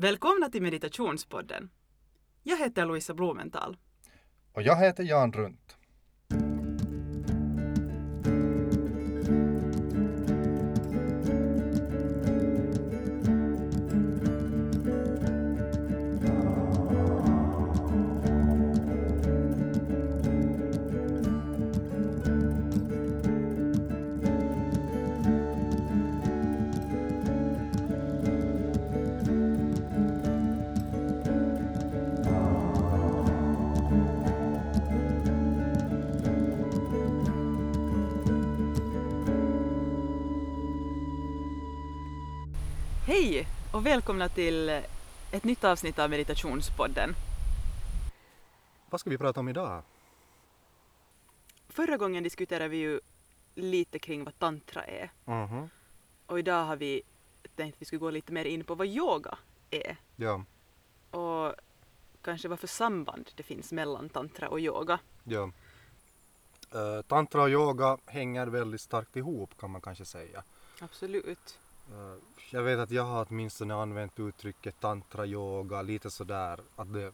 Välkomna till Meditationspodden. Jag heter Louisa Blumenthal. Och jag heter Jan Runt. Och välkomna till ett nytt avsnitt av Meditationspodden. Vad ska vi prata om idag? Förra gången diskuterade vi ju lite kring vad tantra är Mhm. och idag har vi tänkt att vi skulle gå lite mer in på vad yoga är Ja, och kanske vad för samband det finns mellan tantra och yoga. ja. Eh, tantra och yoga hänger väldigt starkt ihop kan man kanske säga. Absolut. Eh, jag vet att jag har åtminstone använt uttrycket tantra yoga lite sådär att det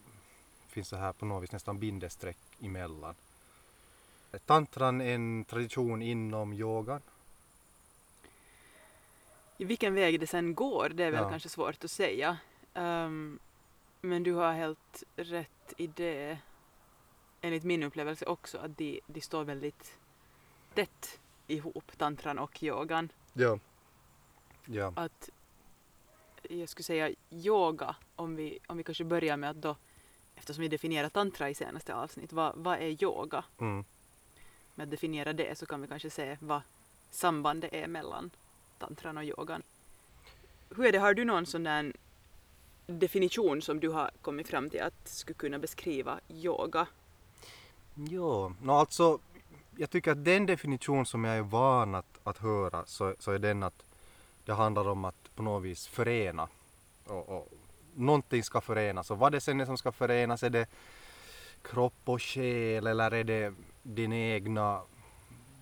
finns så här på något vis nästan bindestreck emellan. Är Tantran en tradition inom yogan? I vilken väg det sen går, det är väl Ja. kanske svårt att säga. Ehm, men du har helt rätt i det, enligt min upplevelse också, att de, de står väldigt tätt ihop, tantran och yogan. Ja. Ja. Att jag skulle säga yoga, om vi, om vi kanske börjar med att då, eftersom vi definierar tantra i senaste avsnitt, vad, vad är yoga? Mm. Med att definiera det så kan vi kanske se vad sambandet är mellan tantran och yogan. Hur är det, har du någon sån där definition som du har kommit fram till att skulle kunna beskriva yoga? Jo, no, alltså jag tycker att den definition som jag är van att, att höra så, så är den att det handlar om att på något vis förena. Och, och, någonting ska förenas och vad det sen är som ska förenas, är det kropp och själ eller är det din egna,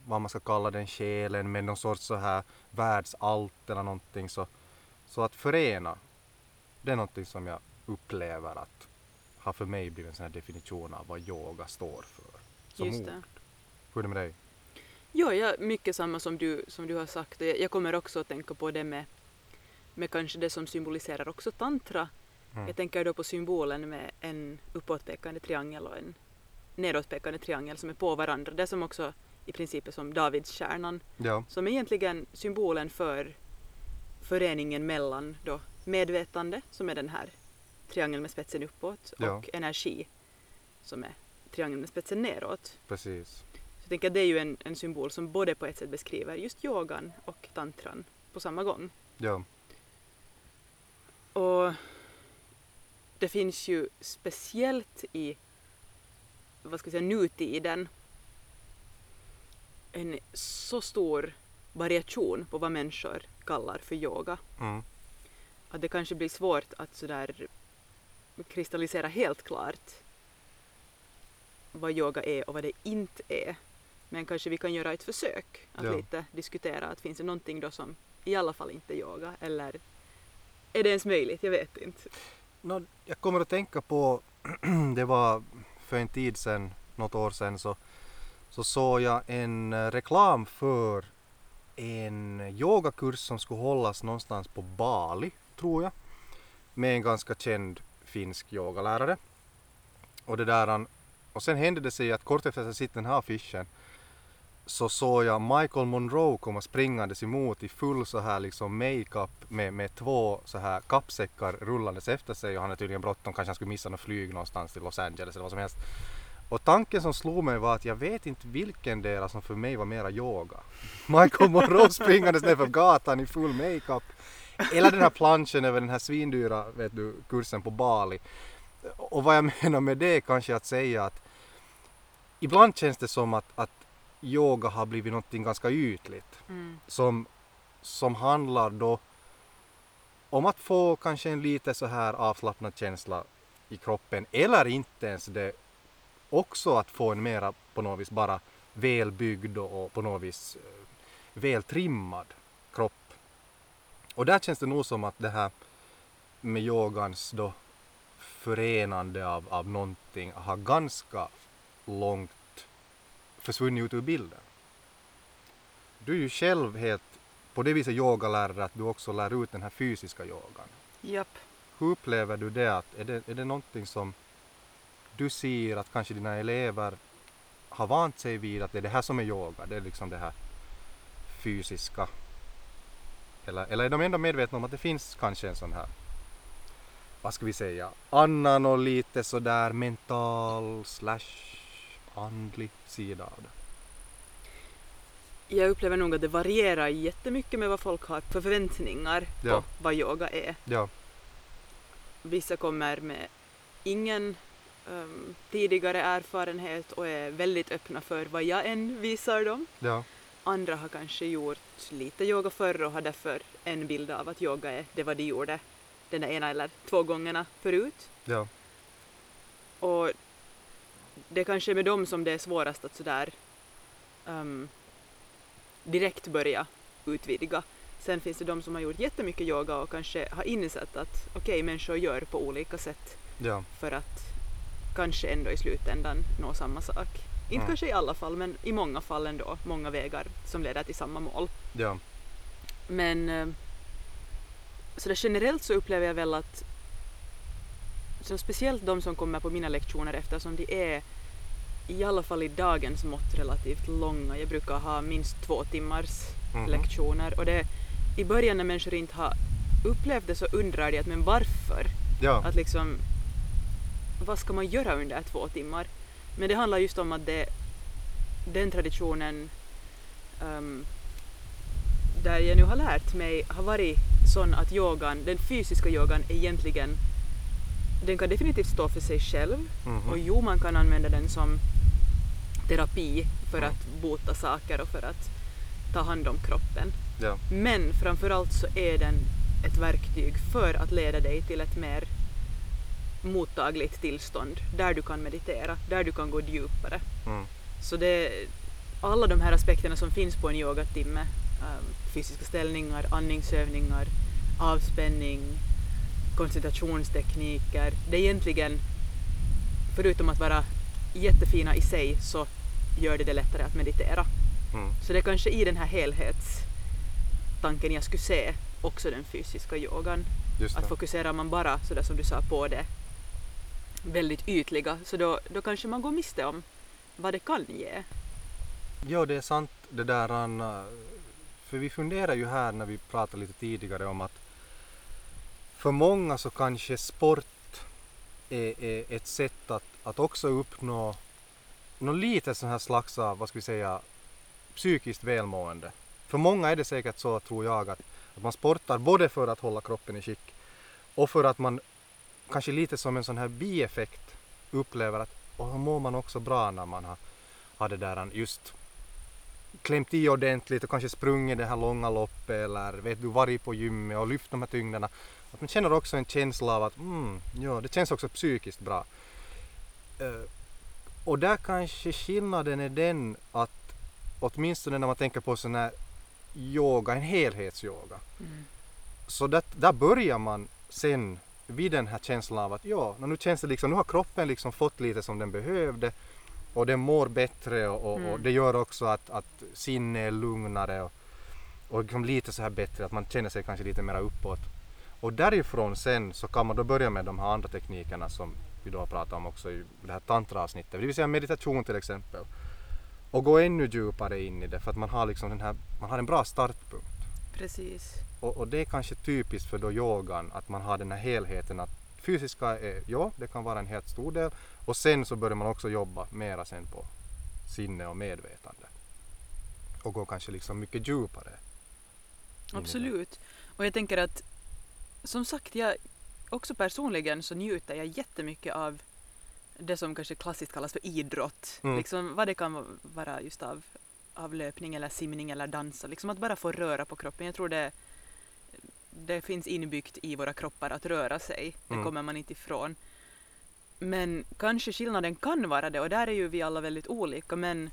vad man ska kalla den själen med någon sorts så här världsallt eller någonting så, så att förena, det är någonting som jag upplever att har för mig blivit en sån här definition av vad yoga står för. Som Just ord. det. Hur är det med dig? Ja, mycket samma som du, som du har sagt. Jag, jag kommer också att tänka på det med, med kanske det som symboliserar också tantra. Mm. Jag tänker då på symbolen med en uppåtpekande triangel och en nedåtpekande triangel som är på varandra. Det som också i princip är som Davidsstjärnan Ja, som är egentligen symbolen för föreningen mellan då medvetande, som är den här triangeln med spetsen uppåt, Ja. och energi, som är triangeln med spetsen neråt. precis. Tänker att det är ju en, en symbol som både på ett sätt beskriver just yogan och tantran på samma gång. Ja, Och det finns ju speciellt i vad ska jag säga, nutiden en så stor variation på vad människor kallar för yoga. mm. Att det kanske blir svårt att sådär kristallisera helt klart vad yoga är och vad det inte är. Men kanske vi kan göra ett försök att Ja. lite diskutera att finns det någonting då som i alla fall inte yoga eller är det ens möjligt? Jag vet inte. No, jag kommer att tänka på, det var för en tid sedan, något år sedan, så, så såg jag en eh, reklam för en yogakurs som skulle hållas någonstans på Bali, tror jag, med en ganska känd finsk yogalärare. Och det där, och sen hände det sig att kort efter att jag sett den här affischen så såg jag Michael Monroe komma springandes emot i full så här liksom makeup med, med två så här kappsäckar rullandes efter sig och han är tydligen bråttom, kanske han skulle missa något flyg någonstans till Los Angeles eller vad som helst. Och tanken som slog mig var att jag vet inte vilken del som för mig var mera yoga. Michael Monroe springandes ner för gatan i full makeup eller den här planschen över den här svindyra vet du, kursen på Bali. Och vad jag menar med det är kanske att säga att ibland känns det som att, att yoga har blivit någonting ganska ytligt Mm. som, som handlar då om att få kanske en lite så här avslappnad känsla i kroppen eller inte ens det också att få en mera på något vis bara välbyggd och på något vis eh, vältrimmad kropp. Och där känns det nog som att det här med yogans då förenande av, av någonting har ganska långt försvunnit ut ur bilden. Du är ju själv helt på det viset yogalärare att du också lär ut den här fysiska yogan. Japp. Hur upplever du det? Att är, det är det någonting som du ser att kanske dina elever har vant sig vid att det är det här som är yoga, det är liksom det här fysiska. Eller, eller är de ändå medvetna om att det finns kanske en sån här, vad ska vi säga, annan och lite sådär mental slash andlig sida av det? Jag upplever nog att det varierar jättemycket med vad folk har för förväntningar Ja. på vad yoga är. Ja, Vissa kommer med ingen ehm, tidigare erfarenhet och är väldigt öppna för vad jag än visar dem. ja, Andra har kanske gjort lite yoga förr och har därför en bild av att yoga är det vad de gjorde den där ena eller två gångerna förut. ja, Och det är kanske med dem som det är svårast att sådär ehm, direkt börja utvidga. Sen finns det de som har gjort jättemycket yoga och kanske har insett att okej, människor gör på olika sätt ja, för att kanske ändå i slutändan nå samma sak. Inte Mm. kanske i alla fall, men i många fall ändå. Många vägar som leder till samma mål. ja, Men eh, så där generellt så upplever jag väl att så speciellt de som kommer på mina lektioner eftersom de är i alla fall i dagens mått relativt långa. Jag brukar ha minst två timmars Mhm. lektioner och det i början när människor inte har upplevt det så undrar de att men varför? ja, Att liksom vad ska man göra under två timmar? Men det handlar just om att det, den traditionen ehm, där jag nu har lärt mig har varit sån att yogan, den fysiska yogan egentligen den kan definitivt stå för sig själv mhm, och jo man kan använda den som terapi för Mm. att bota saker och för att ta hand om kroppen. ja, Men framförallt så är den ett verktyg för att leda dig till ett mer mottagligt tillstånd där du kan meditera, där du kan gå djupare. mm, Så det alla de här aspekterna som finns på en yogatimme, um, fysiska ställningar, andningsövningar, avspänning, koncentrationstekniker, det är egentligen, förutom att vara jättefina i sig, så gör det det lättare att meditera. mm, Så det är kanske i den här helhetstanken jag skulle se också den fysiska yogan. Att fokuserar man bara sådär som du sa på det väldigt ytliga så då, då kanske man går miste om vad det kan ge. Ja, det är sant det där Anna. För vi funderar ju här när vi pratade lite tidigare om att för många så kanske sport är, är ett sätt att, att också uppnå något lite sån här slags av, vad ska vi säga, psykiskt välmående. För många är det säkert så, tror jag, att, att man sportar både för att hålla kroppen i skick och för att man kanske lite som en sån här bieffekt upplever att och då mår man också bra när man har, har det där just klämt i ordentligt och kanske sprungit det här långa loppet eller vet du varit på gymmet och lyft de här tyngderna. Att man känner också en känsla av att mm, ja, det känns också psykiskt bra. Eh, och där kanske skillnaden är den att åtminstone när man tänker på sån här yoga, en helhetsyoga. Så det, där börjar man sen vid den här känslan av att ja, nu känns det liksom, nu har kroppen liksom fått lite som den behövde och den mår bättre och, och, och Mm. det gör också att, att sinne är lugnare och, och liksom lite så här bättre, att man känner sig kanske lite mer uppåt. Och därifrån sen så kan man då börja med de här andra teknikerna som vi då har pratat om också i det här tantraavsnittet, det vill säga meditation till exempel. Och gå ännu djupare in i det för att man har liksom den här, man har en bra startpunkt. Precis. Och, och det är kanske typiskt för då yogan att man har den här helheten att fysiska är, ja, det kan vara en helt stor del och sen så börjar man också jobba mera sen på sinne och medvetande. Och gå kanske liksom mycket djupare. Absolut. Och jag tänker att som sagt, jag också personligen så njuter jag jättemycket av det som kanske klassiskt kallas för idrott. Mm. Liksom vad det kan vara just av, av löpning eller simning eller dansa. Liksom att bara få röra på kroppen. Jag tror det, det finns inbyggt i våra kroppar att röra sig. Det Mm. kommer man inte ifrån. Men kanske skillnaden kan vara det och där är ju vi alla väldigt olika men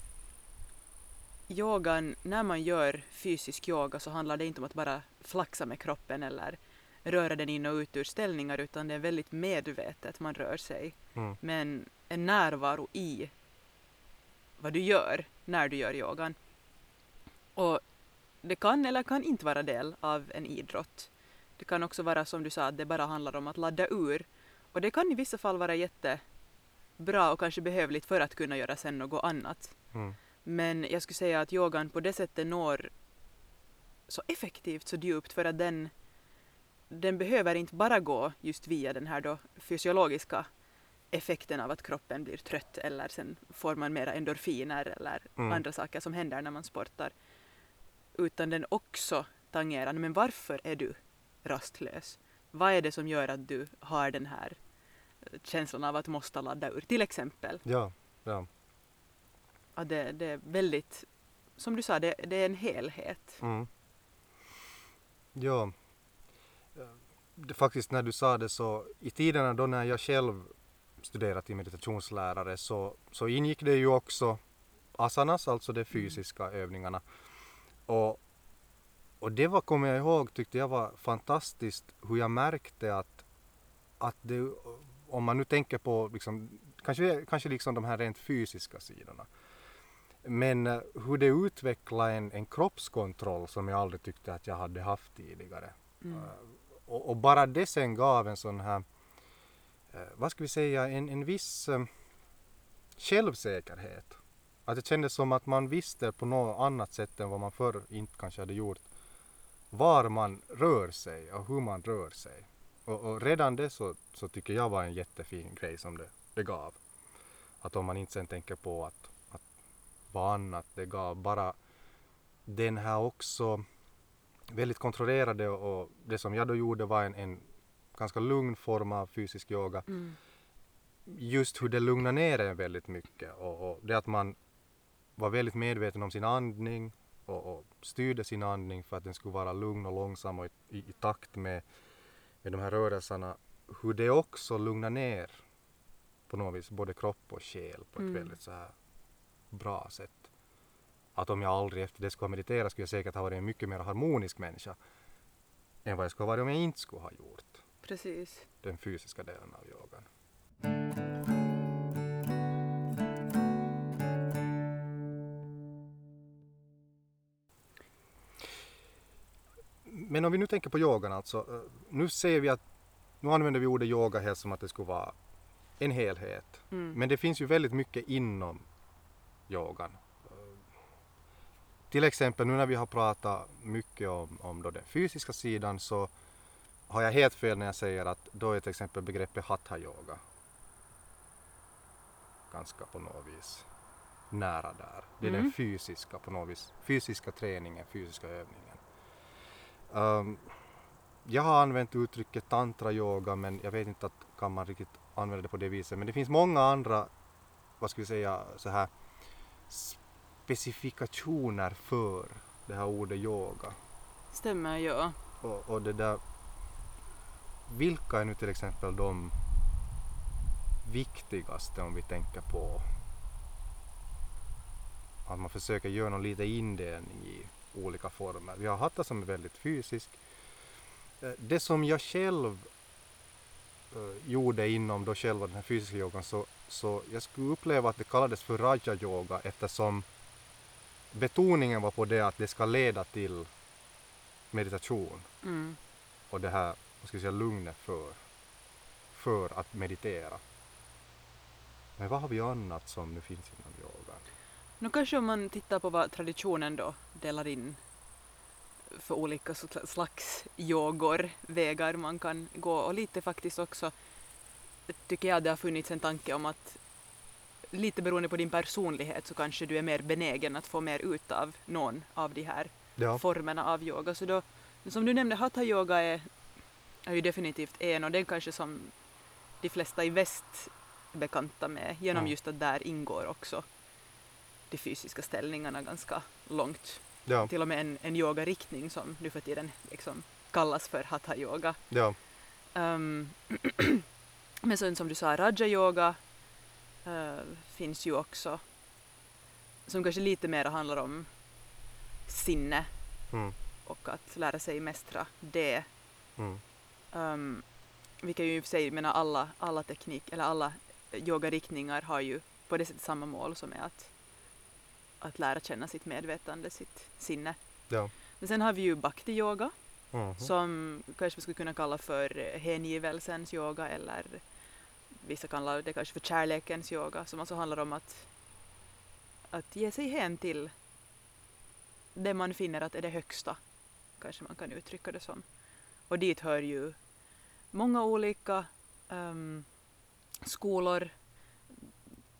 yogan, när man gör fysisk yoga så handlar det inte om att bara flaxa med kroppen eller röra den in och ut ur ställningar utan det är väldigt medvetet man rör sig. Mm. Men en närvaro i vad du gör när du gör yogan. Och det kan eller kan inte vara del av en idrott. Det kan också vara som du sa att det bara handlar om att ladda ur. Och det kan i vissa fall vara jättebra och kanske behövligt för att kunna göra sen något annat. Mm. Men jag skulle säga att yogan på det sättet når så effektivt, så djupt för att den, den behöver inte bara gå just via den här då fysiologiska effekten av att kroppen blir trött eller sen får man mera endorfiner eller Mm. andra saker som händer när man sportar. Utan den också tangerar, men varför är du rastlös? Vad är det som gör att du har den här eh, känslan av att måste ladda ur? Till exempel. Ja, ja. Att det, det är väldigt, som du sa, det, det är en helhet. Mm. Ja. Det, faktiskt när du sa det så i tiderna då när jag själv studerade till meditationslärare så, så ingick det ju också asanas, alltså de fysiska övningarna. Och, och det var, kommer jag ihåg, tyckte jag var fantastiskt hur jag märkte att, att det, om man nu tänker på liksom, kanske, kanske liksom de här rent fysiska sidorna. Men eh, hur det utvecklade en, en kroppskontroll som jag aldrig tyckte att jag hade haft tidigare. Mm. Och, och bara det sen gav en sån här, eh, vad ska vi säga, en, en viss eh, självsäkerhet. Att det kändes som att man visste på något annat sätt än vad man förr inte kanske hade gjort var man rör sig och hur man rör sig. Och, och redan det så, så tycker jag var en jättefin grej som det, det gav. Att om man inte sen tänker på att, att vad annat det gav, bara den här också väldigt kontrollerade och, och det som jag då gjorde var en, en ganska lugn form av fysisk yoga. Mm. Just hur det lugnar ner en väldigt mycket och, och det att man var väldigt medveten om sin andning och, och styrde sin andning för att den skulle vara lugn och långsam och i, i, i takt med, med de här rörelserna. Hur det också lugnar ner på något vis både kropp och själ på ett Mm. väldigt så här bra sätt. Att om jag aldrig efter det skulle ha mediterat skulle jag säkert ha varit en mycket mer harmonisk människa än vad jag skulle ha varit om jag inte skulle ha gjort Precis. den fysiska delen av yogan. Men om vi nu tänker på yogan alltså. eh, Nu ser vi att, nu använder vi ordet yoga helt som att det skulle vara en helhet. Mm. Men det finns ju väldigt mycket inom yogan. Till exempel nu när vi har pratat mycket om, om då den fysiska sidan så har jag helt fel när jag säger att då är till exempel begreppet hatha yoga ganska på något vis nära där. Det är den Mm. fysiska på något vis, fysiska träningen, fysiska övningen. Ehm, jag har använt uttrycket tantra yoga men jag vet inte att kan man riktigt använda det på det viset. Men det finns många andra, vad ska vi säga, så här specifikationer för det här ordet yoga. Stämmer, ja. Och, och det där, vilka är nu till exempel de viktigaste om vi tänker på att man försöker göra någon liten indelning i olika former. Vi har hatta som är väldigt fysisk. Eh, Det som jag själv eh, gjorde inom då själva den här fysiska yogan så, så jag skulle uppleva att det kallades för raja yoga eftersom betoningen var på det att det ska leda till meditation Mm. och det här vad ska jag säga, lugnet för, för att meditera. Men vad har vi annat som nu finns inom yogan? Nu kanske om man tittar på vad traditionen då delar in för olika sl- slags yogor, vägar man kan gå och lite faktiskt också tycker jag det har funnits en tanke om att lite beroende på din personlighet så kanske du är mer benägen att få mer ut av någon av de här Ja, formerna av yoga. Så då, som du nämnde, hatha yoga är, är ju definitivt en och den kanske som de flesta i väst är bekanta med genom Mm. just att där ingår också de fysiska ställningarna ganska långt. ja, Till och med en, en yogariktning som nu för tiden liksom kallas för hatha yoga. ja, Um, men sen som du sa, raja yoga eh, finns ju också som kanske lite mer handlar om sinne mm, och att lära sig mästra det. mm, Um, vilket ju i och för sig menar alla, alla teknik eller alla yogariktningar har ju på det sättet samma mål som är att, att lära känna sitt medvetande, sitt sinne. Ja. Men sen har vi ju bhakti-yoga Mhm. som kanske vi skulle kunna kalla för hängivelsens yoga eller vissa kallar det kanske för kärlekens yoga som alltså handlar om att, att ge sig hän till det man finner att är det högsta, kanske man kan uttrycka det som. Och dit hör ju många olika ehm, skolor.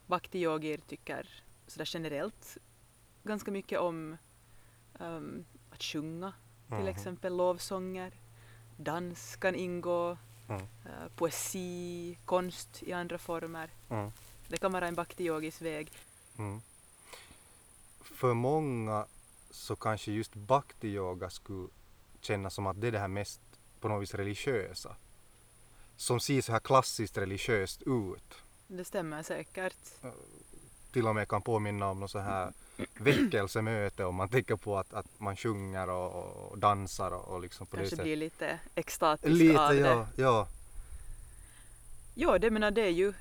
Bhakti-yogir tycker sådär generellt ganska mycket om ehm, att sjunga till Mhm. exempel lovsånger. Dans kan ingå, Mm. eh, poesi, konst i andra former. Mm. Det kan vara en bhakti-yogis väg. Mm. För många så kanske just bhakti-yoga skulle kännas som att det är det här mest på något vis religiösa. Som ser så här klassiskt religiöst ut. Det stämmer säkert. Till och med kan påminna om något så här väckelsemöte om man tänker på att, att man sjunger och, och dansar och, och liksom på Kanske det blir sättet. lite extatisk Lite av det. ja, ja. Det menar det är ju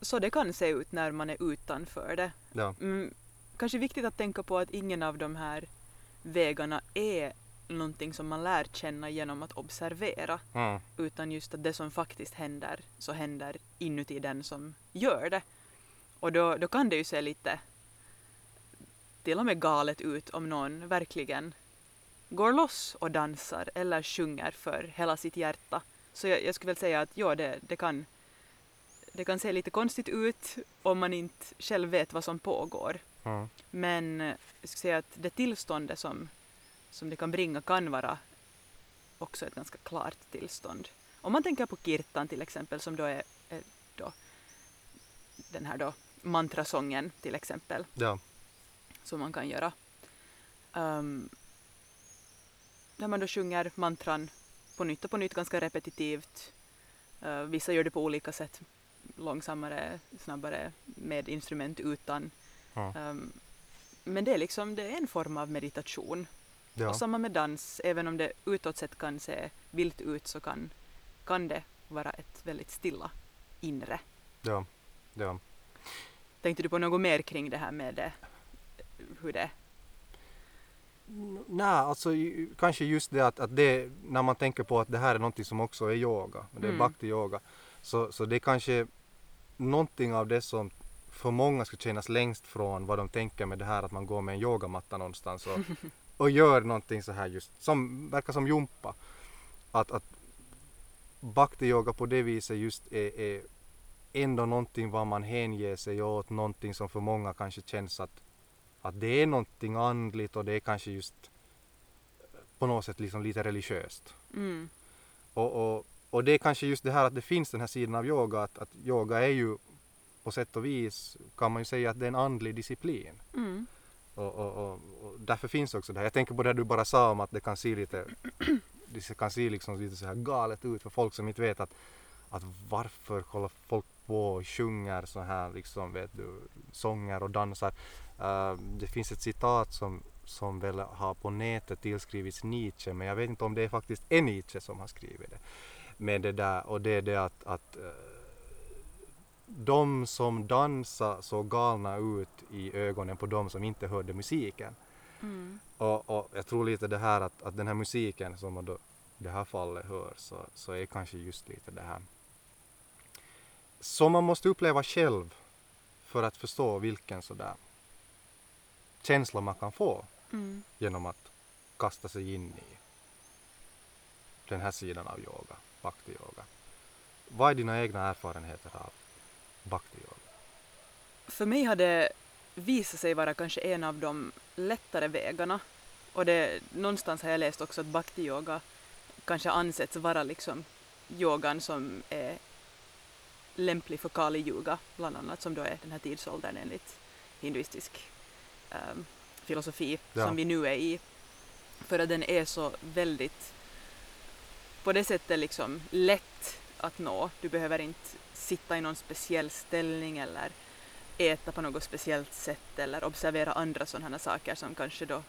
så det kan se ut när man är utanför det. ja. Mm, kanske viktigt att tänka på att ingen av de här vägarna är någonting som man lär känna genom att observera Mm. utan just att det som faktiskt händer så händer inuti den som gör det. Och då, då kan det ju se lite till och med galet ut om någon verkligen går loss och dansar eller sjunger för hela sitt hjärta. Så jag, jag skulle väl säga att ja, det, det, kan, det kan se lite konstigt ut om man inte själv vet vad som pågår. Mm. Men jag skulle säga att det tillståndet som, som det kan bringa kan vara också ett ganska klart tillstånd. Om man tänker på kirtan till exempel som då är, är då den här då mantrasången till exempel ja. som man kan göra. Um, där man då sjunger mantran på nytt och på nytt ganska repetitivt. Uh, vissa gör det på olika sätt. Långsammare, snabbare, med instrument utan. Mm. Um, men det är liksom det är en form av meditation. ja. Och samma med dans, även om det utåt sett kan se vilt ut så kan, kan det vara ett väldigt stilla inre. ja. ja. Tänkte du på något mer kring det här med det, hur det Nej, alltså kanske just det att, att det, när man tänker på att det här är någonting som också är yoga, det är Mm. bhakti-yoga, så, så det är kanske någonting av det som för många ska kännas längst från vad de tänker med det här att man går med en yogamatta någonstans och, och gör någonting så här just, som verkar som jumpa. Att, att bhakti-yoga på det viset just är, är ändå någonting vad man hänger sig åt, någonting som för många kanske känns att att det är någonting andligt och det är kanske just på något sätt liksom lite religiöst. Mm. Och, och, och det är kanske just det här att det finns den här sidan av yoga att, att yoga är ju på sätt och vis kan man ju säga att det är en andlig disciplin. Mm. Och, och, och, och därför finns också det här. Jag tänker på det du bara sa om att det kan se lite det kan se liksom lite så här galet ut för folk som inte vet att, att varför håller folk på och sjunger så här liksom vet du sånger och dansar. Eh, det finns ett citat som, som väl har på nätet tillskrivits Nietzsche men jag vet inte om det är faktiskt är Nietzsche som har skrivit det. Med det där och det är det att, att eh, de som dansar såg galna ut i ögonen på de som inte hörde musiken. Mm. Och, och jag tror lite det här att, att den här musiken som man då i det här fallet hör så, så är kanske just lite det här som man måste uppleva själv för att förstå vilken sådär känsla man kan få Mm. genom att kasta sig in i den här sidan av yoga, bhakti-yoga. Vad är dina egna erfarenheter av bhakti-yoga? För mig har det visat sig vara kanske en av de lättare vägarna. Och det, någonstans har jag läst också att bhakti-yoga kanske ansetts vara liksom yogan som är lämplig för kali yuga bland annat som då är den här tidsåldern enligt hinduistisk ehm, filosofi Ja. som vi nu är i. För att den är så väldigt på det sättet liksom lätt att nå. Du behöver inte sitta i någon speciell ställning eller äta på något speciellt sätt eller observera andra sådana saker som kanske då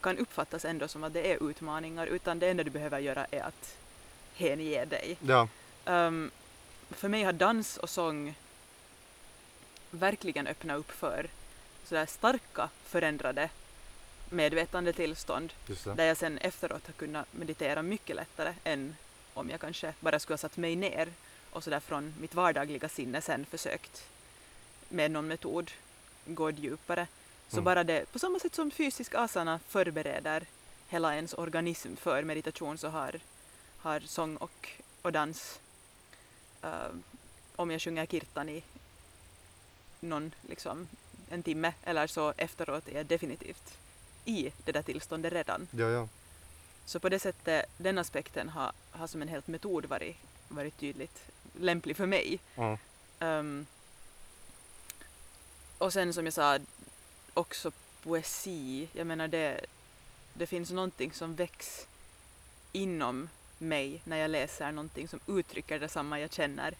kan uppfattas ändå som att det är utmaningar utan det enda du behöver göra är att hänge dig. Ja. Um, för mig har dans och sång verkligen öppnat upp för sådär starka förändrade medvetandetillstånd Just det. där jag sen efteråt har kunnat meditera mycket lättare än om jag kanske bara skulle ha satt mig ner och sådär från mitt vardagliga sinne sen försökt med någon metod gå djupare. Så Mm. bara det, på samma sätt som fysisk asana förbereder hela ens organism för meditation så har, har sång och, och dans, eh, om jag sjunger kirtan i någon, liksom, en timme eller så efteråt är jag definitivt i det där tillståndet redan. Ja, ja. Så på det sättet, den aspekten har, har som en helt metod varit, varit tydligt lämplig för mig. Mm. Ehm, och sen som jag sa, också poesi. Jag menar det, det finns någonting som väcks inom mig när jag läser någonting som uttrycker detsamma jag känner.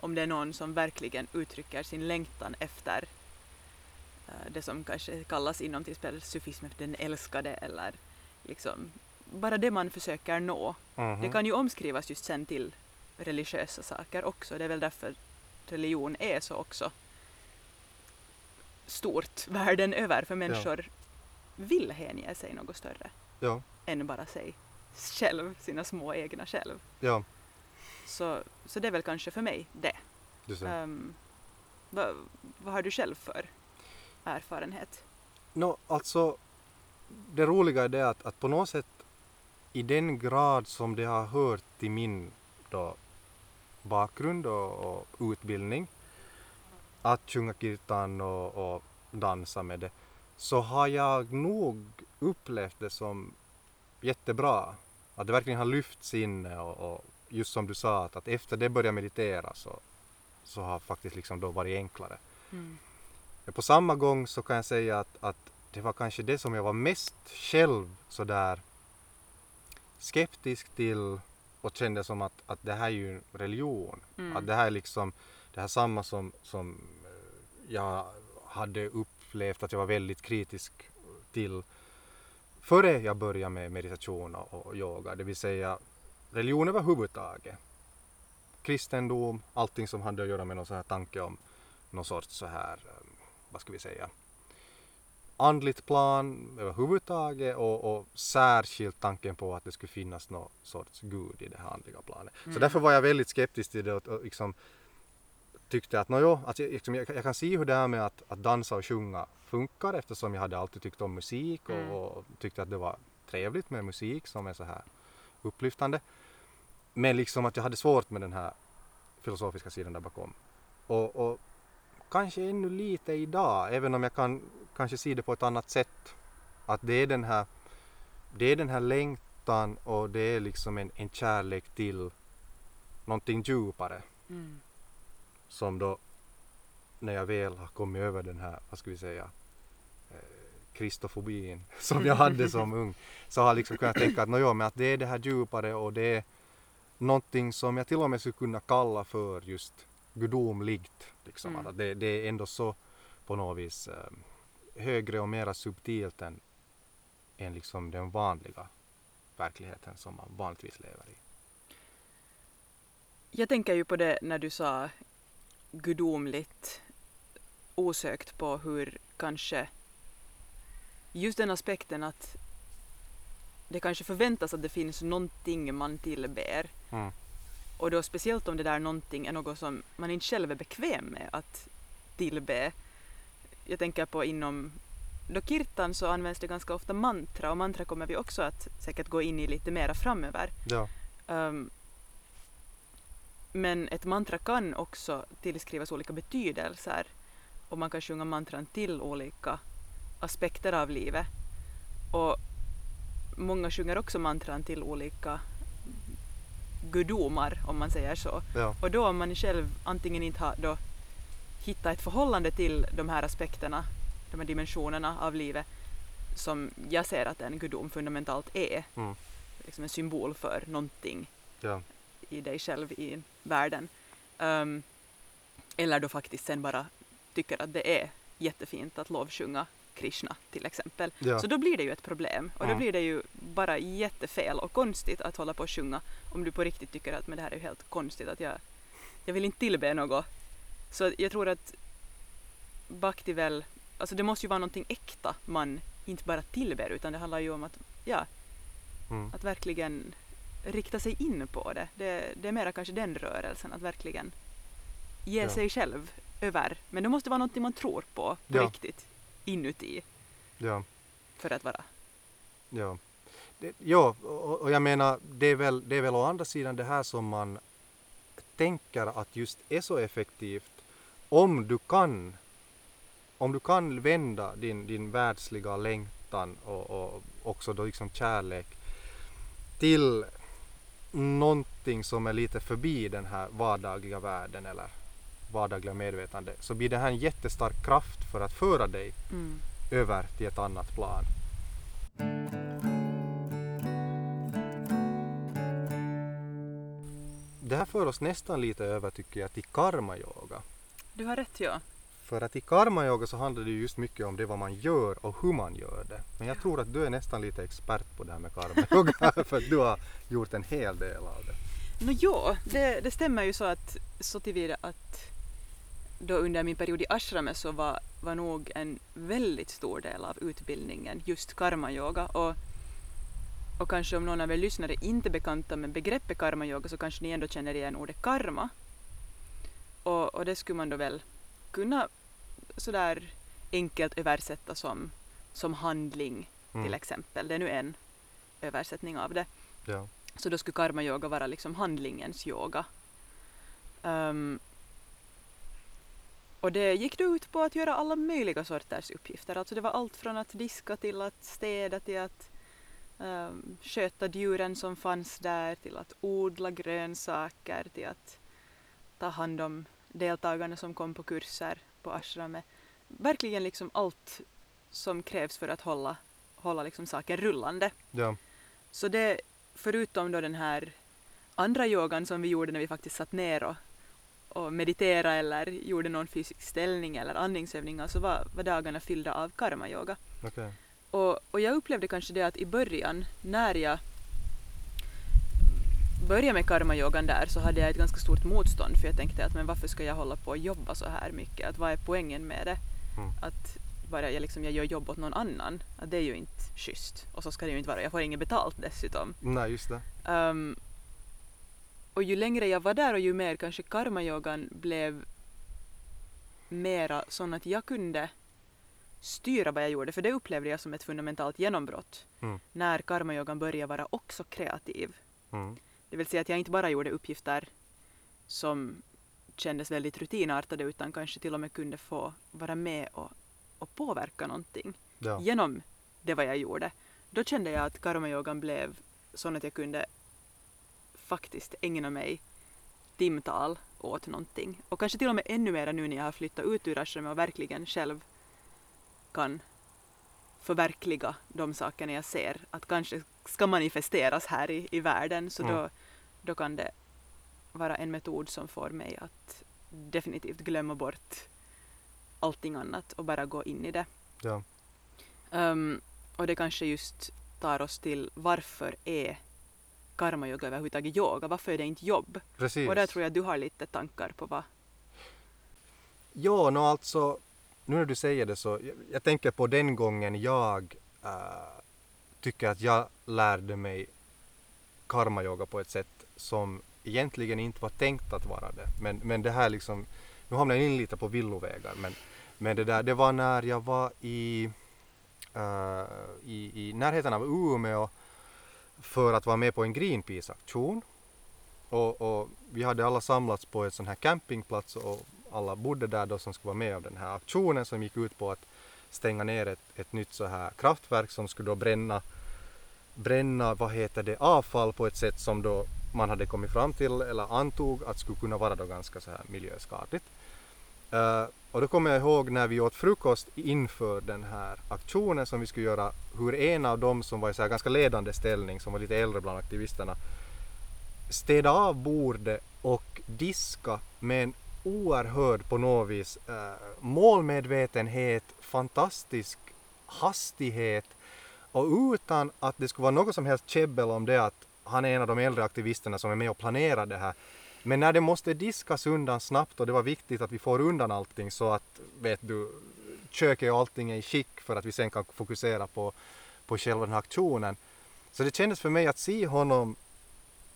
Om det är någon som verkligen uttrycker sin längtan efter eh, det som kanske kallas inom till exempel sufismen den älskade eller liksom bara det man försöker nå. Mhm. Det kan ju omskrivas just sen till religiösa saker också. Det är väl därför religion är så också stort världen över för människor vill hänge sig något större Ja, än bara sig själv, sina små egna själv. ja. Så, så det är väl kanske för mig det. Um, vad, vad har du själv för erfarenhet? Nå, alltså det roliga är det att, att på något sätt i den grad som det har hört till min då, bakgrund och, och utbildning att sjunga kirtan och, och dansa med det så har jag nog upplevt det som jättebra. Att det verkligen har lyft sinne och, och just som du sa att, att efter det började meditera så, så har faktiskt liksom då varit enklare. Mm. Men på samma gång så kan jag säga att, att det var kanske det som jag var mest själv sådär skeptisk till och kände som att, att det här är ju religion. Mm. Att det här är liksom det här samma som, som eh, jag hade upplevt att jag var väldigt kritisk till före jag började med meditation och, yoga. Det vill säga religion överhuvudtaget. Kristendom, allting som hade att göra med någon sån här tanke om någon sorts så här, eh, vad ska vi säga, andligt plan överhuvudtaget och, och särskilt tanken på att det skulle finnas någon sorts gud i det här andliga planet. Så Mm. därför var jag väldigt skeptisk till det och, och liksom tyckte att nåjo, att jag, liksom, jag, jag kan se hur det här med att, att dansa och sjunga funkar eftersom jag hade alltid tyckt om musik och, Mm. och tyckte att det var trevligt med musik som är så här upplyftande. Men liksom att jag hade svårt med den här filosofiska sidan där bakom. Och, och kanske ännu lite idag, även om jag kan kanske se det på ett annat sätt. Att det är den här, det är den här längtan och det är liksom en, en kärlek till någonting djupare Mm. Som då när jag väl har kommit över den här, vad ska vi säga, eh, kristofobin som jag hade som ung så har jag liksom kunnat tänka att, nåjo, men att det är det här djupare och det är någonting som jag till och med skulle kunna kalla för just gudomligt. Liksom. Mm. Att det, det är ändå så på något vis eh, högre och mera subtilt än, än liksom den vanliga verkligheten som man vanligtvis lever i. Jag tänker ju på det när du sa gudomligt osökt på hur kanske just den aspekten att det kanske förväntas att det finns någonting man tillber Mm. och då speciellt om det där någonting är något som man inte själv är bekväm med att tillbe. Jag tänker på inom då kirtan så används det ganska ofta mantra och mantra kommer vi också att säkert gå in i lite mera framöver. Ja, Um, men ett mantra kan också tillskrivas olika betydelser och man kan sjunga mantran till olika aspekter av livet. Och många sjunger också mantran till olika gudomar om man säger så. ja, Och då om man själv antingen inte har då hittat ett förhållande till de här aspekterna, de här dimensionerna av livet som jag ser att en gudom fundamentalt är, Mm. liksom en symbol för någonting ja, i dig själv i världen. Ehm, eller då faktiskt sen bara tycker att det är jättefint att lovsjunga Krishna till exempel. Ja. Så då blir det ju ett problem och då Mm. blir det ju bara jättefel och konstigt att hålla på och sjunga om du på riktigt tycker att men det här är ju helt konstigt att jag, jag vill inte tillbe något. Så jag tror att Bhakti väl, alltså det måste ju vara någonting äkta man inte bara tillber utan det handlar ju om att, ja, Mm. att verkligen rikta sig in på det. Det, det är mera kanske den rörelsen, att verkligen ge Ja. sig själv över. Men det måste vara någonting man tror på, på Ja. riktigt, inuti, Ja. för att vara. Ja, det, ja och, och jag menar det är, väl, det är väl å andra sidan det här som man tänker att just är så effektivt om du kan om du kan vända din, din världsliga längtan och, och också då liksom kärlek till någonting som är lite förbi den här vardagliga världen eller vardagliga medvetande så blir det här en jättestark kraft för att föra dig Mm. över till ett annat plan. Det här för oss nästan lite över tycker jag till karma-yoga. Du har rätt, ja. För att i karma-yoga så handlar det ju just mycket om det vad man gör och hur man gör det. Men jag tror att du är nästan lite expert på det här med karma-yoga för att du har gjort en hel del av det. Nå jo, det, det stämmer ju så att så tillvida att då under min period i ashrame så var, var nog en väldigt stor del av utbildningen just karma-yoga och, och kanske om någon av er lyssnare inte är bekanta med begreppet karma-yoga så kanske ni ändå känner igen ordet karma. Och, och det skulle man då väl kunna sådär enkelt översätta som, som handling till Mm. exempel. Det är nu en översättning av det. Ja. Så då skulle karma-yoga vara liksom handlingens yoga. Ehm, och det gick då ut på att göra alla möjliga sorters uppgifter. Alltså det var allt från att diska till att städa till att um, sköta djuren som fanns där till att odla grönsaker till att ta hand om deltagarna som kom på kurser på ashramet. Verkligen liksom allt som krävs för att hålla, hålla liksom saken rullande. Ja. Så det, förutom då den här andra yogan som vi gjorde när vi faktiskt satt ner och, och mediterade eller gjorde någon fysisk ställning eller andningsövningar så var, var dagarna fyllda av karma-yoga. Okej. Och, och jag upplevde kanske det att i början när jag började med karma-yogan där så hade jag ett ganska stort motstånd för jag tänkte att men varför ska jag hålla på och jobba så här mycket? Att vad är poängen med det? Mm. Att bara jag, liksom, jag gör jobb åt någon annan, att det är ju inte schysst. Och så ska det ju inte vara. Jag får inget betalt dessutom. Nej, just det. Um, och ju längre jag var där och ju mer kanske karma-yogan blev mera sån att jag kunde styra vad jag gjorde, för det upplevde jag som ett fundamentalt genombrott. Mm. När karma-yogan började vara också kreativ. Mm. Det vill säga att jag inte bara gjorde uppgifter som kändes väldigt rutinartade utan kanske till och med kunde få vara med och, och påverka någonting Ja. genom det vad jag gjorde. Då kände jag att karma-yogan blev sån att jag kunde faktiskt ägna mig timtal åt någonting. Och kanske till och med ännu mer nu när jag har flyttat ut ur ashramet och verkligen själv kan förverkliga de sakerna jag ser att kanske ska manifesteras här i, i världen så Mm. då, då kan det vara en metod som får mig att definitivt glömma bort allting annat och bara gå in i det. Ja. Ehm, och det kanske just tar oss till varför är karma-yoga överhuvudtaget yoga? Varför är det inte jobb? Precis. Och där tror jag du har lite tankar på vad... Ja, no, alltså nu när du säger det så, jag, jag tänker på den gången jag äh, tycker att jag lärde mig karma-yoga på ett sätt som egentligen inte var tänkt att vara det. Men, men det här liksom, nu hamnar jag in lite på villovägar, men, men det där, det var när jag var i, uh, i, i närheten av Umeå för att vara med på en Greenpeace-aktion. Och, och vi hade alla samlats på ett sån här campingplats och alla bodde där då som skulle vara med om den här aktionen som gick ut på att stänga ner ett, ett nytt så här kraftverk som skulle då bränna, bränna vad heter det, avfall på ett sätt som då man hade kommit fram till eller antog att skulle kunna vara då ganska så här miljöskadligt. Uh, och då kommer jag ihåg när vi åt frukost inför den här aktionen som vi skulle göra, hur en av dem som var i så här ganska ledande ställning, som var lite äldre bland aktivisterna, städa av bordet och diska med en oerhörd på något vis eh, målmedvetenhet, fantastisk hastighet och utan att det skulle vara något som helst käbbel om det att han är en av de äldre aktivisterna som är med och planerar det här. Men när det måste diskas undan snabbt och det var viktigt att vi får undan allting så att, vet du, köket och allting är i skick för att vi sen kan fokusera på, på själva den här aktionen. Så det kändes för mig att se honom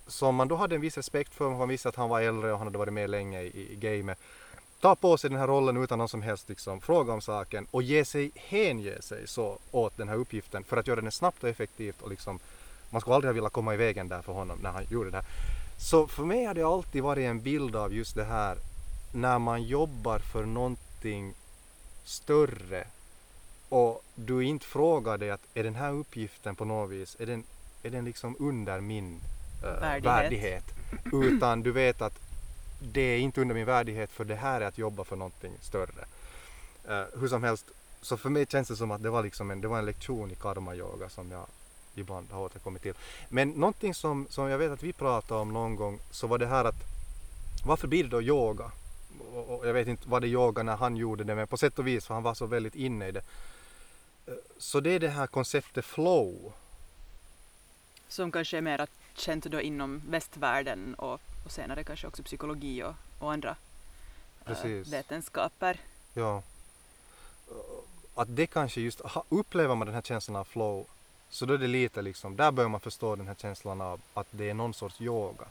som man då hade en viss respekt för, man visste att han var äldre och han hade varit med länge i, i gamet. Ta på sig den här rollen utan någon som helst liksom, fråga om saken och ge sig, hänge sig så åt den här uppgiften för att göra den snabbt och effektivt och liksom, man skulle aldrig ha velat komma i vägen där för honom när han gjorde det här. Så för mig har det alltid varit en bild av just det här när man jobbar för någonting större och du inte frågar dig att är den här uppgiften på något vis, är den, är den liksom under min uh, värdighet. värdighet? Utan du vet att det är inte under min värdighet för det här är att jobba för någonting större. Uh, hur som helst, så för mig känns det som att det var, liksom en, det var en lektion i karma-yoga som jag ibland har återkommit till. Men någonting som, som jag vet att vi pratade om någon gång så var det här att varför blir det då yoga? Och, och jag vet inte vad det yoga när han gjorde det men på sätt och vis för han var så väldigt inne i det. Eh, så det är det här konceptet flow. Som kanske är mer känt då inom västvärlden och, och senare kanske också psykologi och, och andra äh, vetenskaper. Ja. Att det kanske just, upplever man den här känslan av flow så då är det lite liksom, där börjar man förstå den här känslan av att det är någon sorts yoga.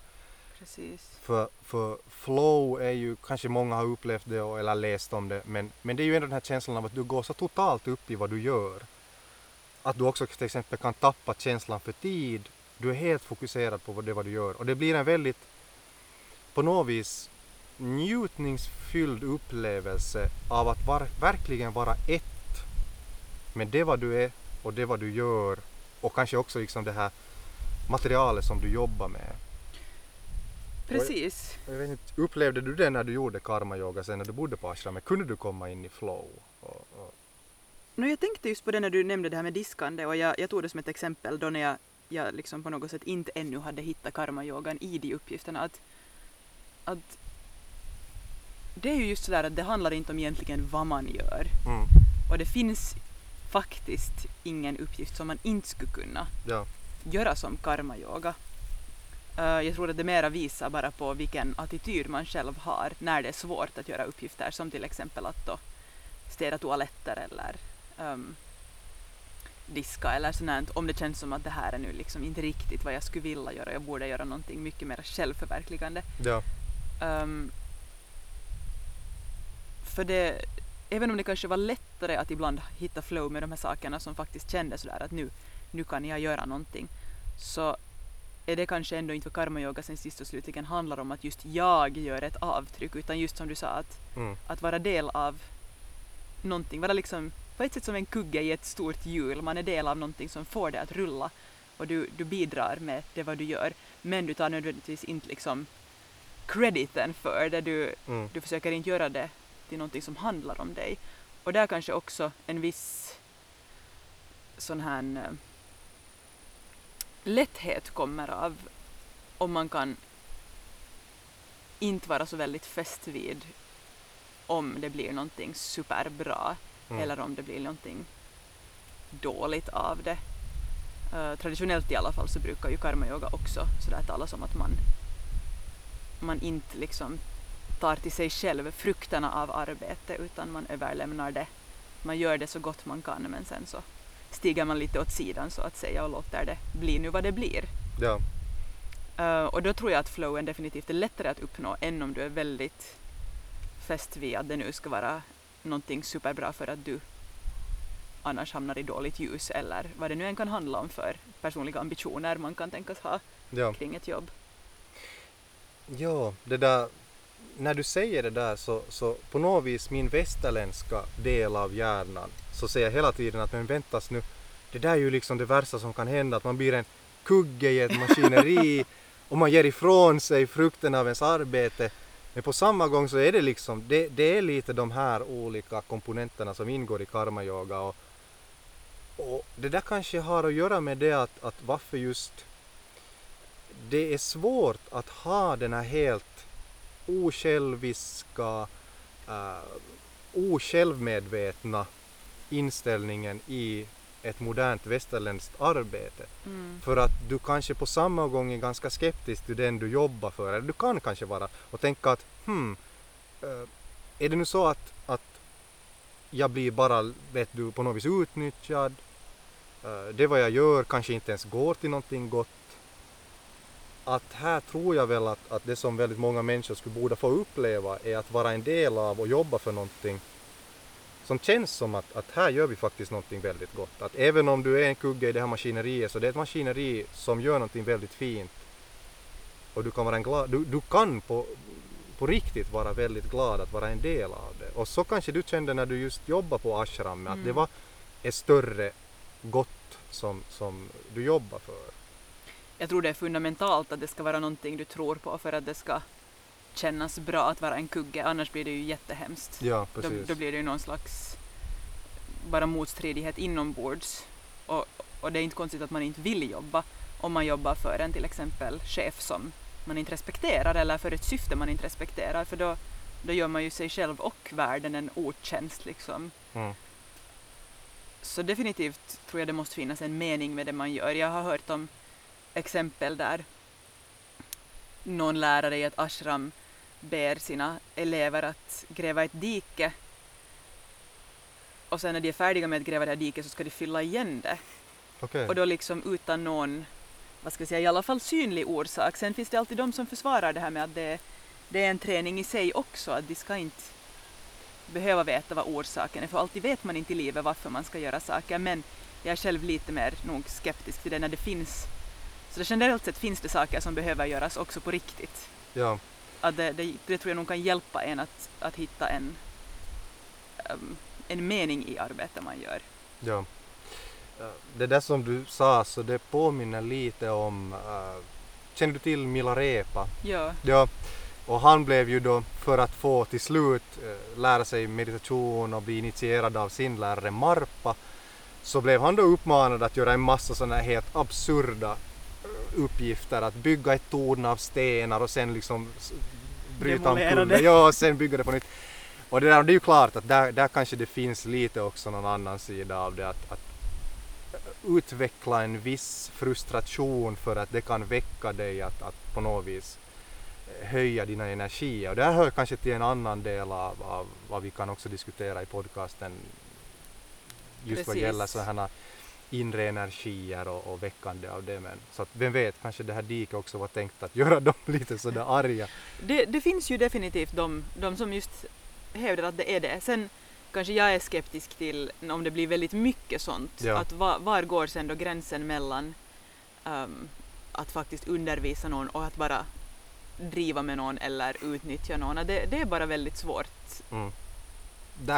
Precis. För, för flow är ju, kanske många har upplevt det eller läst om det, men, men det är ju ändå den här känslan av att du går så totalt upp i vad du gör. Att du också till exempel kan tappa känslan för tid. Du är helt fokuserad på det vad du gör och det blir en väldigt, på något vis, njutningsfylld upplevelse av att var, verkligen vara ett med det vad du är och det vad du gör och kanske också liksom det här materialet som du jobbar med. Precis. Jag, jag inte, upplevde du det när du gjorde karma-yoga sen när du bodde på ashramet? Kunde du komma in i flow? Och, och... No, jag tänkte just på det när du nämnde det här med diskande och jag, jag tog det som ett exempel då när jag, jag liksom på något sätt inte ännu hade hittat karma-yogan i de uppgifterna. Att, att det är ju just sådär att det handlar inte om egentligen vad man gör. Mm. Och det finns faktiskt ingen uppgift som man inte skulle kunna ja. göra som karma-yoga. Uh, jag tror att det mera visar bara på vilken attityd man själv har när det är svårt att göra uppgifter som till exempel att då städa toaletter eller um, diska eller sånt om det känns som att det här är nu liksom inte riktigt vad jag skulle vilja göra. Jag borde göra någonting mycket mer självförverkligande. Ja. Um, för det, även om det kanske var lättare att ibland hitta flow med de här sakerna som faktiskt kändes sådär att nu, nu kan jag göra någonting, så är det kanske ändå inte vad karma-yoga sen sist och slutligen handlar om att just jag gör ett avtryck, utan just som du sa att, mm. att vara del av någonting, vara liksom på ett sätt som en kugge i ett stort hjul, man är del av någonting som får det att rulla. Och du, du bidrar med det vad du gör, men du tar nödvändigtvis inte liksom crediten för det, du, mm. du försöker inte göra det till någonting som handlar om dig. Och där kanske också en viss sån här äh, lätthet kommer av om man kan inte vara så väldigt fäst vid om det blir någonting superbra mm. eller om det blir någonting dåligt av det. Uh, traditionellt i alla fall så brukar ju karma-yoga också sådär talas om att man, man inte liksom tar till sig själv frukterna av arbete utan man överlämnar det. Man gör det så gott man kan men sen så stiger man lite åt sidan så att säga och låter det bli nu vad det blir. Ja. Uh, och då tror jag att flowen definitivt är lättare att uppnå än om du är väldigt fäst vid att det nu ska vara någonting superbra för att du annars hamnar i dåligt ljus eller vad det nu än kan handla om för personliga ambitioner man kan tänkas ha ja. kring ett jobb. Ja, det där när du säger det där så, så på något vis min västerländska del av hjärnan så säger jag hela tiden att men väntas nu, det där är ju liksom det värsta som kan hända, att man blir en kugge i ett maskineri och man ger ifrån sig frukten av ens arbete. Men på samma gång så är det liksom, det, det är lite de här olika komponenterna som ingår i karmayoga och, och det där kanske har att göra med det att, att varför just det är svårt att ha den här helt osjälviska, uh, osjälvmedvetna inställningen i ett modernt västerländskt arbete. Mm. För att du kanske på samma gång är ganska skeptisk till den du jobbar för, eller du kan kanske vara, och tänka att hmm, eh, är det nu så att, att jag blir bara, vet du, på något vis utnyttjad, eh, det vad jag gör kanske inte ens går till någonting gott. Att här tror jag väl att, att det som väldigt många människor skulle borde få uppleva är att vara en del av och jobba för någonting som känns som att, att här gör vi faktiskt någonting väldigt gott. Att även om du är en kugge i det här maskineriet så det är ett maskineri som gör någonting väldigt fint. Och du kan, vara en glad, du, du kan på, på riktigt vara väldigt glad att vara en del av det. Och så kanske du kände när du just jobbade på Ashram, att Mm. det var ett större gott som, som du jobbar för. Jag tror det är fundamentalt att det ska vara någonting du tror på för att det ska kännas bra att vara en kugge, annars blir det ju jättehemskt. Ja, Då, precis. då blir det ju någon slags bara motstridighet inombords. Och, och det är inte konstigt att man inte vill jobba om man jobbar för en till exempel chef som man inte respekterar eller för ett syfte man inte respekterar för då, då gör man ju sig själv och världen en otjänst liksom. Mm. Så definitivt tror jag det måste finnas en mening med det man gör. Jag har hört om exempel där någon lärare i ett ashram ber sina elever att gräva ett dike och sen när de är färdiga med att gräva det här diket så ska de fylla igen det. Okej. Och då liksom utan någon, vad ska jag säga, i alla fall synlig orsak. Sen finns det alltid de som försvarar det här med att det, det är en träning i sig också, att de ska inte behöva veta vad orsaken är, för alltid vet man inte i livet varför man ska göra saker, men jag är själv lite mer nog skeptisk till det när det finns, så det generellt sett finns det saker som behöver göras också på riktigt. Ja, Att det, det, det tror jag nog kan hjälpa en att, att hitta en, ehm, en mening i arbetet man gör. ja. Ja, Det där som du sa så det påminner lite om, uh, känner du till Milarepa? Ja, Ja, och han blev ju då för att få till slut eh, lära sig meditation och bli initierad av sin lärare Marpa så blev han då uppmanad att göra en massa sådana här helt absurda eh, uppgifter, att bygga ett torn av stenar och sen liksom bryta omkull det. Ja, och sen bygga det på nytt. Och det, där, det är ju klart att där, där kanske det finns lite också någon annan sida av det, att, att utveckla en viss frustration för att det kan väcka dig att, att på något vis eh, höja dina energier. Och det här hör kanske till en annan del av, av vad vi kan också diskutera i podcasten just vad Precis. gäller sådana inre energier och, och väckande av det. Men, så att vem vet, kanske det här diket också var tänkt att göra dem lite sådär arga. det, det finns ju definitivt de, de som just hävdar att det är det. Sen kanske jag är skeptisk till om det blir väldigt mycket sånt. Ja. Att va, var går sen då gränsen mellan ehm, att faktiskt undervisa någon och att bara driva med någon eller utnyttja någon. Det, det är bara väldigt svårt Mm.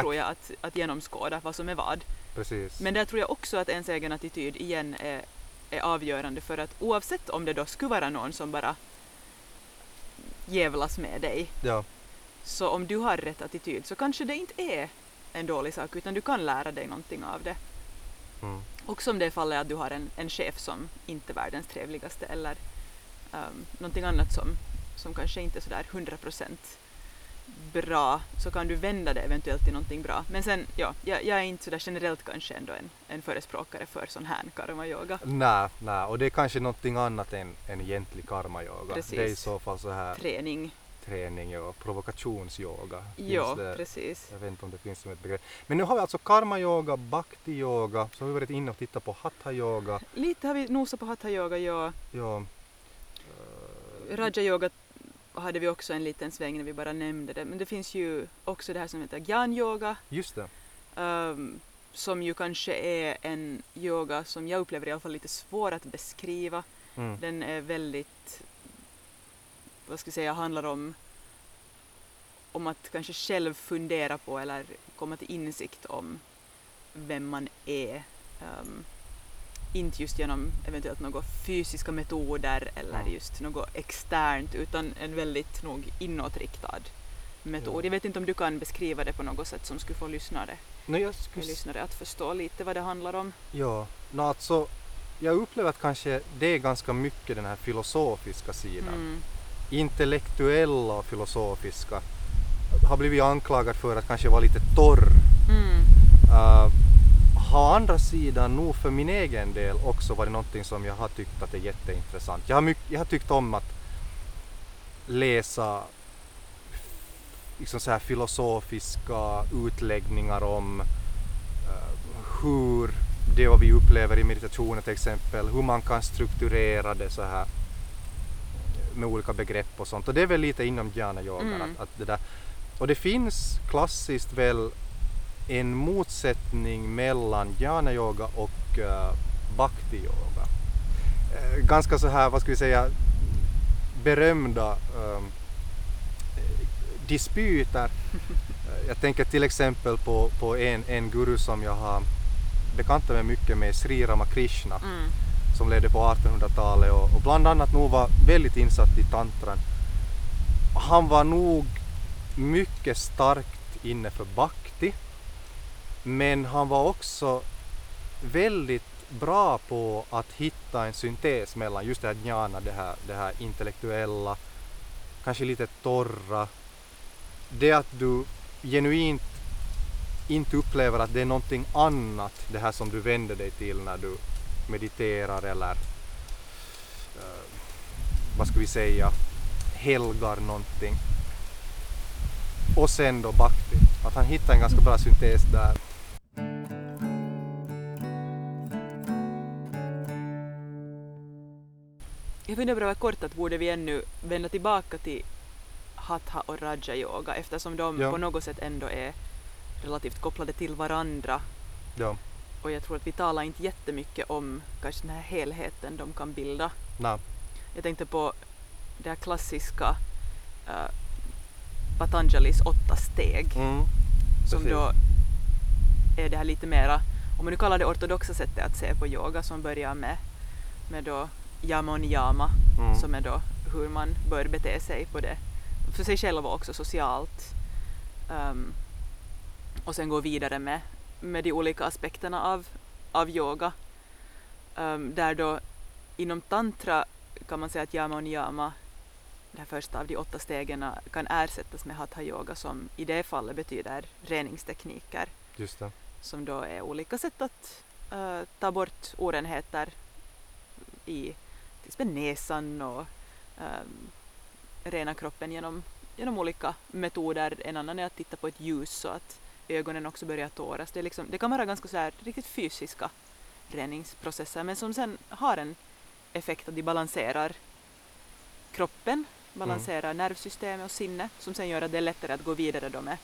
Tror jag att, att genomskåda vad som är vad. Precis. Men där tror jag också att ens egen attityd igen är, är avgörande för att oavsett om det då skulle vara någon som bara jävlas med dig ja, så om du har rätt attityd så kanske det inte är en dålig sak utan du kan lära dig någonting av det. mm. Också om det fallet att du har en, en chef som inte är världens trevligaste eller um, någonting annat som, som kanske inte är sådär 100% bra så kan du vända det eventuellt till någonting bra. Men sen, ja, jag, jag är inte sådär generellt kanske ändå en, en förespråkare för sån här karma-yoga. Nej, nej, och det är kanske någonting annat än, än egentlig karma-yoga. Precis. Det är i så fall så här Träning. träning och provokationsyoga. Finns Ja, det, precis. jag vet inte om det finns som ett begrepp. Men nu har vi alltså karma-yoga, bhakti-yoga, så har vi varit inne och tittat på hatha-yoga. Lite har vi nosat på hatha-yoga, ja. Ja, Raja-yoga hade vi också en liten sväng när vi bara nämnde det. Men det finns ju också det här som heter gyan-yoga. just det. ehm, som ju kanske är en yoga som jag upplever i alla fall lite svår att beskriva. Mm. Den är väldigt, vad ska jag säga, handlar om om att kanske själv fundera på eller komma till insikt om vem man är. Ehm, inte just genom eventuellt några fysiska metoder eller Mm. just något externt utan en väldigt nog inåtriktad metod. Ja. Jag vet inte om du kan beskriva det på något sätt som skulle få lyssnare, No, jag skulle, lyssnare att förstå lite vad det handlar om. ja, no, alltså, jag upplever att kanske det är ganska mycket den här filosofiska sidan. Mm. Intellektuella och filosofiska har blivit anklagad för att kanske vara lite torr Mm. Uh, har andra sidan nog för min egen del också varit någonting som jag har tyckt att är jätteintressant. Jag har, mycket, jag har tyckt om att läsa liksom så här filosofiska utläggningar om uh, hur det vi upplever i meditationen till exempel, hur man kan strukturera det så här med olika begrepp och sånt. Och det är väl lite inom jnana-yogan. Mm. Att, att det där. Och det finns klassiskt väl en motsättning mellan jnana-yoga och uh, bhakti-yoga. Uh, ganska så här, vad ska vi säga, berömda um, dispyter. jag tänker till exempel på, på en, en guru som jag har bekantat mig mycket med, Sri Ramakrishna, Mm. som levde på 1800-talet och, och bland annat nog var väldigt insatt i tantran. Han var nog mycket starkt inne för bhakti, men han var också väldigt bra på att hitta en syntes mellan just det här jnana, det här, det här intellektuella, kanske lite torra, det att du genuint inte upplever att det är någonting annat, det här som du vänder dig till när du mediterar eller eh, vad ska vi säga, helgar någonting. Och sen då bhakti, att han hittar en ganska bra syntes där. Jag funderar bara kort att borde vi ännu vända tillbaka till hatha och raja yoga eftersom de Ja. på något sätt ändå är relativt kopplade till varandra. Ja, och jag tror att vi talar inte jättemycket om kanske den här helheten de kan bilda. na, Jag tänkte på det här klassiska uh, Patanjalis åtta steg mm, som då är det här lite mera, om man nu kallar det ortodoxa sättet att se på yoga som börjar med, med då yama och niyama mm, som är då hur man bör bete sig på det för sig själv och också socialt. Ehm, och sen gå vidare med, med de olika aspekterna av, av yoga. Ehm, där då inom tantra kan man säga att yama och niyama, det första av de åtta stegen, kan ersättas med hatha yoga som i det fallet betyder reningstekniker just det som då är olika sätt att uh, ta bort orenheter i till exempel näsan och ehm, rena kroppen genom, genom olika metoder. En annan är att titta på ett ljus så att ögonen också börjar tåras. Det, liksom, det kan vara ganska så här, riktigt fysiska reningsprocesser men som sen har en effekt att de balanserar kroppen, balanserar nervsystemet och sinne som sen gör att det är lättare att gå vidare då med,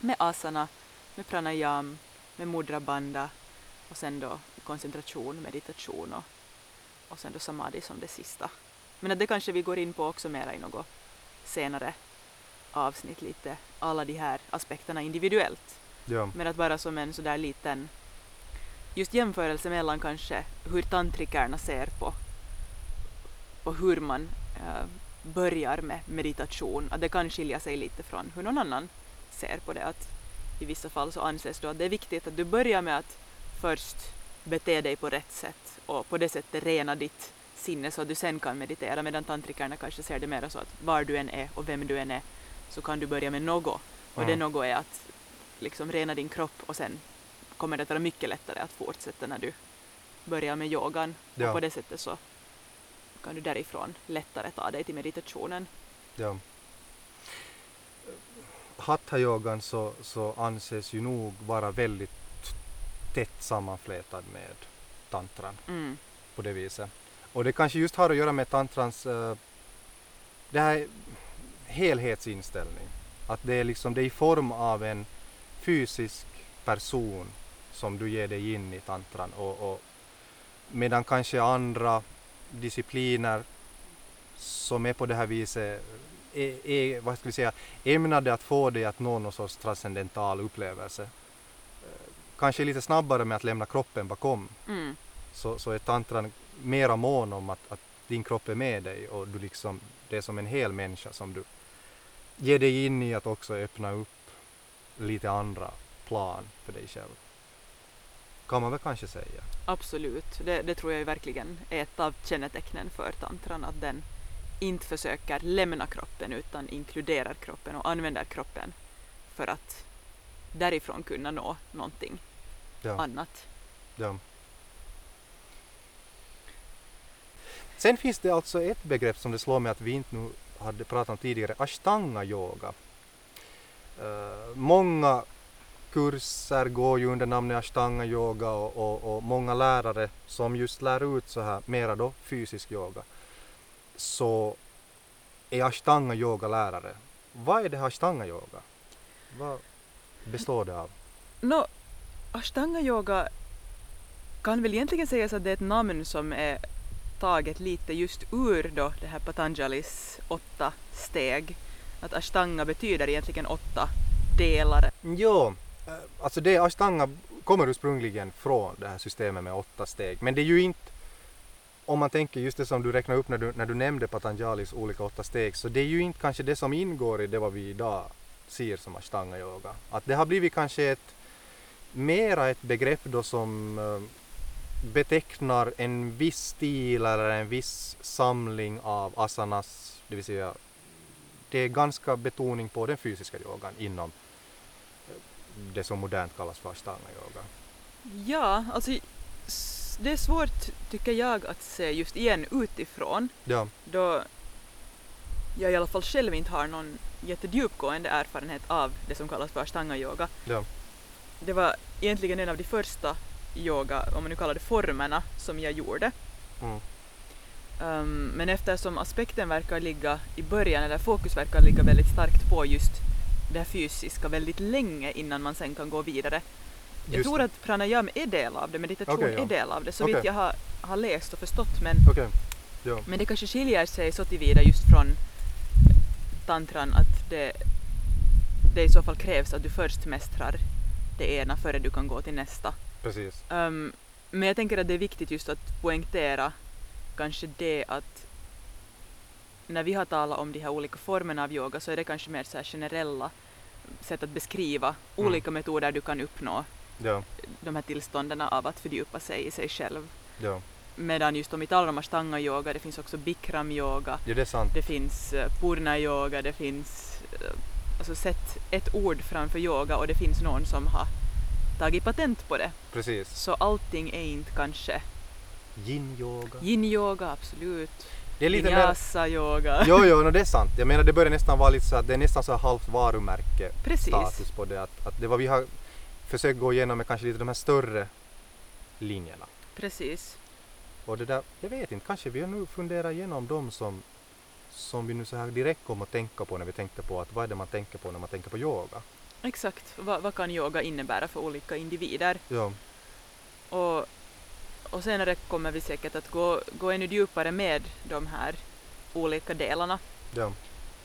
med asana, med pranayam, med mudra bandha och sen då koncentration, meditation och, och sen då samadhi som det sista. Men att det kanske vi går in på också mera i något senare avsnitt lite alla de här aspekterna individuellt. Ja, Men att bara som en sådär liten just jämförelse mellan kanske hur tantrikerna ser på och hur man eh, börjar med meditation. Att det kan skilja sig lite från hur någon annan ser på det. Att I vissa fall så anses då att det är viktigt att du börjar med att först bete dig på rätt sätt och på det sättet rena ditt sinne så att du sen kan meditera medan tantrikerna kanske ser det mer så att var du än är och vem du än är så kan du börja med något och det Mm. något är att liksom rena din kropp och sen kommer det att vara mycket lättare att fortsätta när du börjar med yogan Ja. och på det sättet så kan du därifrån lättare ta dig till meditationen. ja. Hatha-yogan så, så anses ju nog vara väldigt tätt sammanflätad med tantran. Mm. på det viset. Och det kanske just har att göra med tantrans uh, det här helhetsinställning. Att det är liksom det är i form av en fysisk person som du ger dig in i tantran och, och medan kanske andra discipliner som är på det här viset är, är vad ska vi säga, ämnade att få dig att nå någon sorts transcendental upplevelse. Eh, Kanske lite snabbare med att lämna kroppen bakom Mm. så, så är tantran mera mån om att, att din kropp är med dig och du liksom, det är som en hel människa som du ger dig in i att också öppna upp lite andra plan för dig själv. Kan man väl kanske säga. Absolut, det, det tror jag verkligen är ett av kännetecknen för tantran att den inte försöker lämna kroppen utan inkluderar kroppen och använder kroppen för att därifrån kunna nå någonting Ja. annat. Ja. Sen finns det alltså ett begrepp som det slår mig att vi inte nu hade pratat om tidigare, ashtanga yoga. Uh, många kurser går ju under namnet ashtanga yoga och, och, och, många lärare som just lär ut så här mera då fysisk yoga så är ashtanga yoga lärare. Vad är det här ashtanga yoga? Vad består det av? Nå, ashtanga yoga kan väl egentligen sägas att det är ett namn som är taget lite just ur då det här Patanjalis åtta steg. Att ashtanga betyder egentligen åtta delar. Jo, eh, alltså det ashtanga kommer ursprungligen från det här systemet med åtta steg. Men det är ju inte, om man tänker just det som du räknade upp när du, när du nämnde Patanjalis olika åtta steg, så det är ju inte kanske det som ingår i det vad vi idag ser som ashtanga yoga. Att det har blivit kanske ett mera ett begrepp då som eh, betecknar en viss stil eller en viss samling av asanas, det vill säga det är ganska betoning på den fysiska yogan inom eh, det som modernt kallas för ashtanga yoga. Ja, alltså det är svårt tycker jag att se just igen utifrån ja. då jag i alla fall själv inte har någon jättedjupgående erfarenhet av det som kallas för ashtanga yoga. Ja. Det var egentligen en av de första yoga, om man nu kallar det formerna, som jag gjorde. Mm. Um, men eftersom aspekten verkar ligga i början, eller fokus verkar ligga väldigt starkt på just det fysiska väldigt länge innan man sen kan gå vidare. Jag tror att pranayam är del av det, meditation Okej, ja. är del av det, så Okej. vitt jag har, har läst och förstått. Men, Okej. Ja. men det kanske skiljer sig så tillvida just från tantran att det, det i så fall krävs att du först mästrar det ena före du kan gå till nästa. Precis. Um, men jag tänker att det är viktigt just att poängtera kanske det att när vi har talat om de här olika formerna av yoga så är det kanske mer så här generella sätt att beskriva Mm. olika metoder du kan uppnå Ja. de här tillstånden av att fördjupa sig i sig själv. Ja. Medan just om vi talar om ashtanga yoga, det finns också bikram yoga, ja, det är sant. det finns uh, purna yoga, det finns uh, alltså sätt ett ord framför yoga och det finns någon som har tagit patent på det. Precis. Så allting är inte kanske Yin-yoga. yin-yoga, absolut. Det är lite mer... Vinyasa-yoga. Jo, jo, no, det är sant. Jag menar det börjar nästan vara lite så att det är nästan så här halvt varumärke Precis. status på det. Att, att det vad vi har försökt gå igenom är kanske lite de här större linjerna. Precis. Och det där, jag vet inte, kanske vi har nu funderat igenom dem som, som vi nu så här direkt kom att tänka på när vi tänkte på att vad är det man tänker på när man tänker på yoga. Exakt. Va, vad kan yoga innebära för olika individer? Ja, Och, och senare kommer vi säkert att gå, gå ännu djupare med de här olika delarna. ja.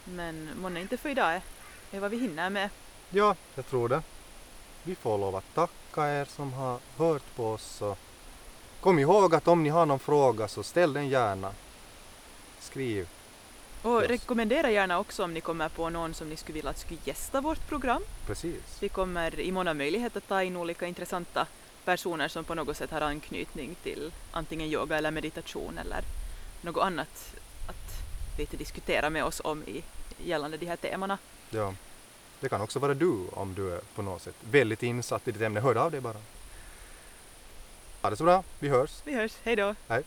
Men månne inte för idag är, är vad vi hinner med. ja, jag tror det. Vi får lov att tacka er som har hört på oss. Och kom ihåg att om ni har någon fråga så ställ den gärna. Skriv. Och Yes. rekommendera gärna också om ni kommer på någon som ni skulle vilja att skulle gästa vårt program. Precis. Vi kommer imorgon ha möjlighet att ta in olika intressanta personer som på något sätt har anknytning till antingen yoga eller meditation eller något annat att lite diskutera med oss om i gällande de här temana. Ja. Det kan också vara du om du är på något sätt väldigt insatt i ditt ämne. Hör av dig bara. Ha det så bra. Vi hörs. Vi hörs, hej då! Hej.